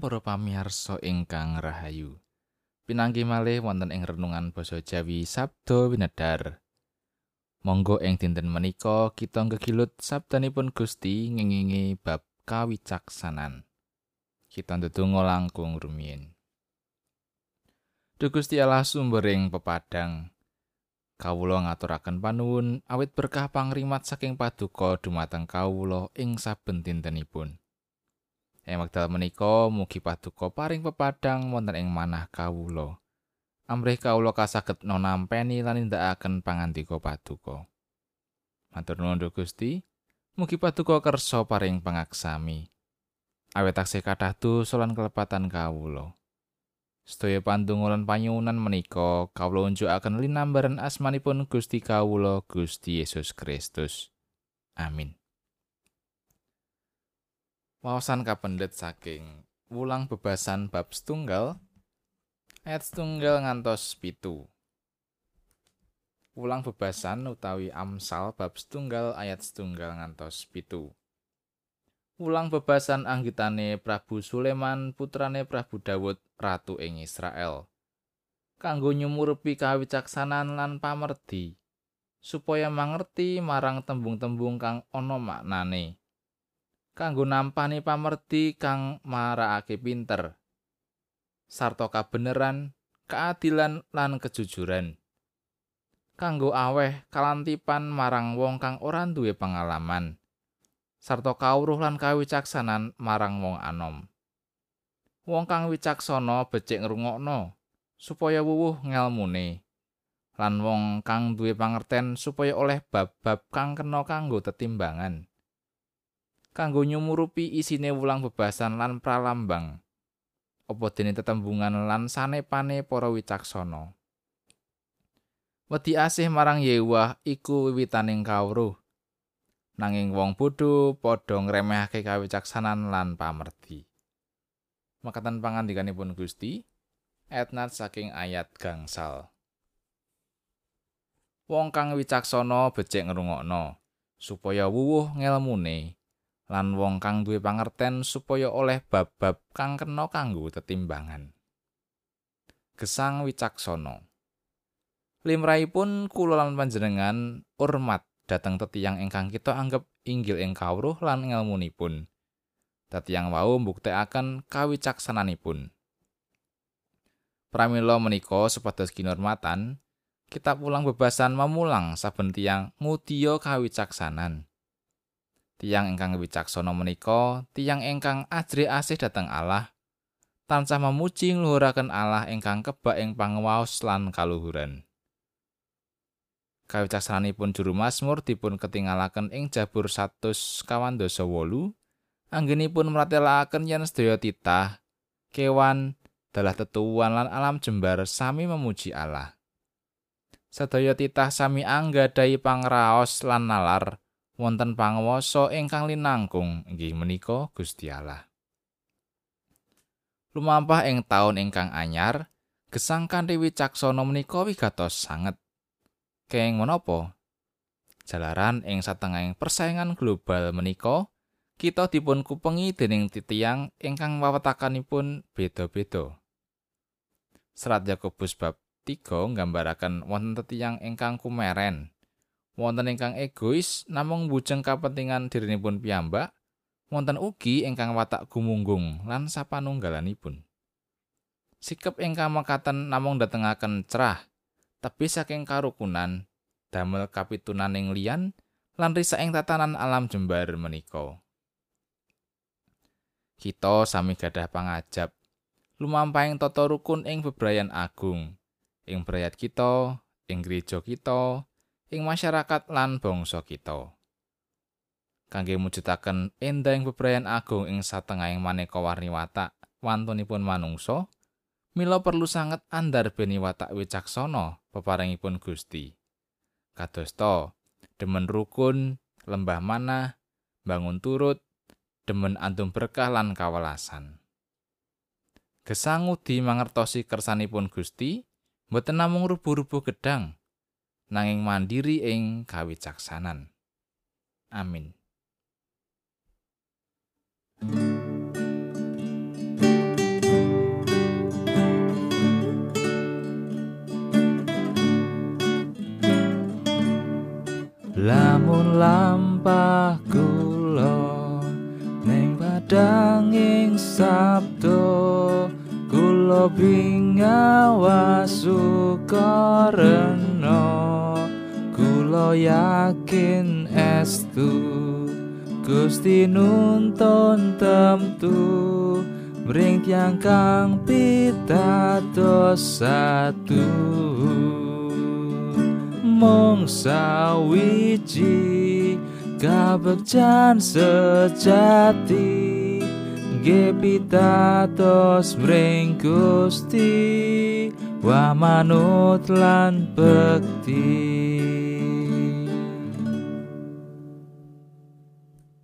Para pamirsa ingkang rahayu. Pinanggi malih wonten ing renungan basa Jawi Sabdo Winedar. Monggo ing dinten menika kita ngegilut sabdanipun Gusti ngengingi bab kawicaksanan. Kita ndedonga langkung rumiyin. Duh Gusti Allah sumbering pepadang. Kawula ngaturaken panuwun awit berkah pangrimat saking paduka dumateng kawula ing saben dintenipun. Ing wekdal menika mugi paduka paring pepadang wonten ing manah kawula. Amrih kawula kasaget nonampeni lan nindakaken pangandika paduka. Matur nuwun Gusti. Mugi paduka kersa paring pangaksami. Awet taksih kathah dosa lan kelepatan kawula. Sedaya pandonga lan panyuwunan menika kawula unjukaken linambaran asmanipun Gusti kawula Gusti Yesus Kristus. Amin. Wawasan kapendet saking wulang bebasan bab setunggal ayat setunggal ngantos pitu. Wulang bebasan utawi Amsal bab setunggal ayat setunggal ngantos pitu. Wulang bebasan anggitane Prabu Sulaiman putrane Prabu Dawud ratu ing Israel. Kanggo nyumurupi kawicaksanan lan pamerdi supaya mangerti marang tembung-tembung kang ana maknane. Kanggo nampani pamerdi kang marakake pinter. Sarta kabeneran keadilan lan kejujuran. Kanggo aweh kalantipan marang wong kang ora duwe pengalaman. Sarta kawruh lan kawicaksanan marang wong anom. Wong kang wicaksana becik ngrungokno supaya wuwuh ngelmune lan wong kang duwe pangerten supaya oleh bab-bab kang kena kanggo tetimbangan kanggo nyumurupi isine wulang bebasan lan pralambang. Apa dene tetembungan lan sanepane para wicaksana. Wedi asih marang Yewah iku wiwitaning kawruh. Nanging wong bodho padha ngremehake kawicaksanan lan pamerdi. Makatan pangandikanipun Gusti, etnat saking ayat gangsal. Wong kang wicaksana becik ngrungokno supaya wuwuh ngelmune lan wong kang duwe pangerten supaya oleh bab-bab kang kena kanggo tetimbangan. Gesang wicaksana. Limrahipun kula lan panjenengan hormat dhateng tetiyang ingkang kita anggap inggil ing kawruh lan ngelmunipun. Tetiyang wau mbuktekaken kawicaksananipun. Pramila menika supados kinurmatan, kitab ulang bebasan memulang saben tiyang ngudiya kawicaksanan. Tiang ingkang wicaksana menika tiang ingkang ajri asih dhateng Allah tansah memuji ngluhuraken Allah ingkang kebak ing panguwaos lan kaluhuran. Kawicaksananipun juru Mazmur dipun ketinggalaken ing Jabur 100 kawan dosa wolu anggenipun meratelaken yen sedaya titah kewan dalah tetuan lan alam jembar sami memuji Allah. Sedaya titah sami anggadhahi pangraos lan nalar wonten panguwasa ingkang linangkung inggih menika Gusti Allah. Lumampah ing taun ingkang anyar, gesang kanthi wicaksana menika wigatos sanget. Keng menapa? Jalaran ing satengahing persaingan global menika, kita dipun kupengi dening titiang ingkang wawetakanipun beda-beda. Serat Yakobus bab 3 nggambaraken wonten tetiang ingkang kumeren. Wonten ingkang egois namung bujeng kapentingan dirinipun piyambak wonten ugi ingkang watak gumunggung lan sapanunggalanipun. Sikap ingkang mekaten namung datengaken cerah tapi saking karukunan damel kapitunaning liyan lan risa ing tatanan alam jembar menika. Kita sami gadah pangajab lumampahing tata rukun ing bebrayan agung ing brayat kita ing gereja kita ing masyarakat lan bangsa kita. Kangge mujudaken endahing bebrayan agung ing satengahing maneka warni watak wantunipun manungsa, mila perlu sanget andar beni watak wicaksana peparingipun Gusti. Kadosta, demen rukun, lembah manah, bangun turut, demen antum berkah lan kawelasan. Gesangudi mangertosi kersanipun Gusti, mboten namung rubuh-rubuh gedang, nanging mandiri ing kawicaksanan. Amin. Lamun lampah kula ning padang ing sabdo kula bingawa sukareno kula yakin estu. Gusti nuntun temtu mring tiang kang pitados satu. Mong sawiji kabekjan sejati nggih pitados mring Gusti wamanut lan bekti.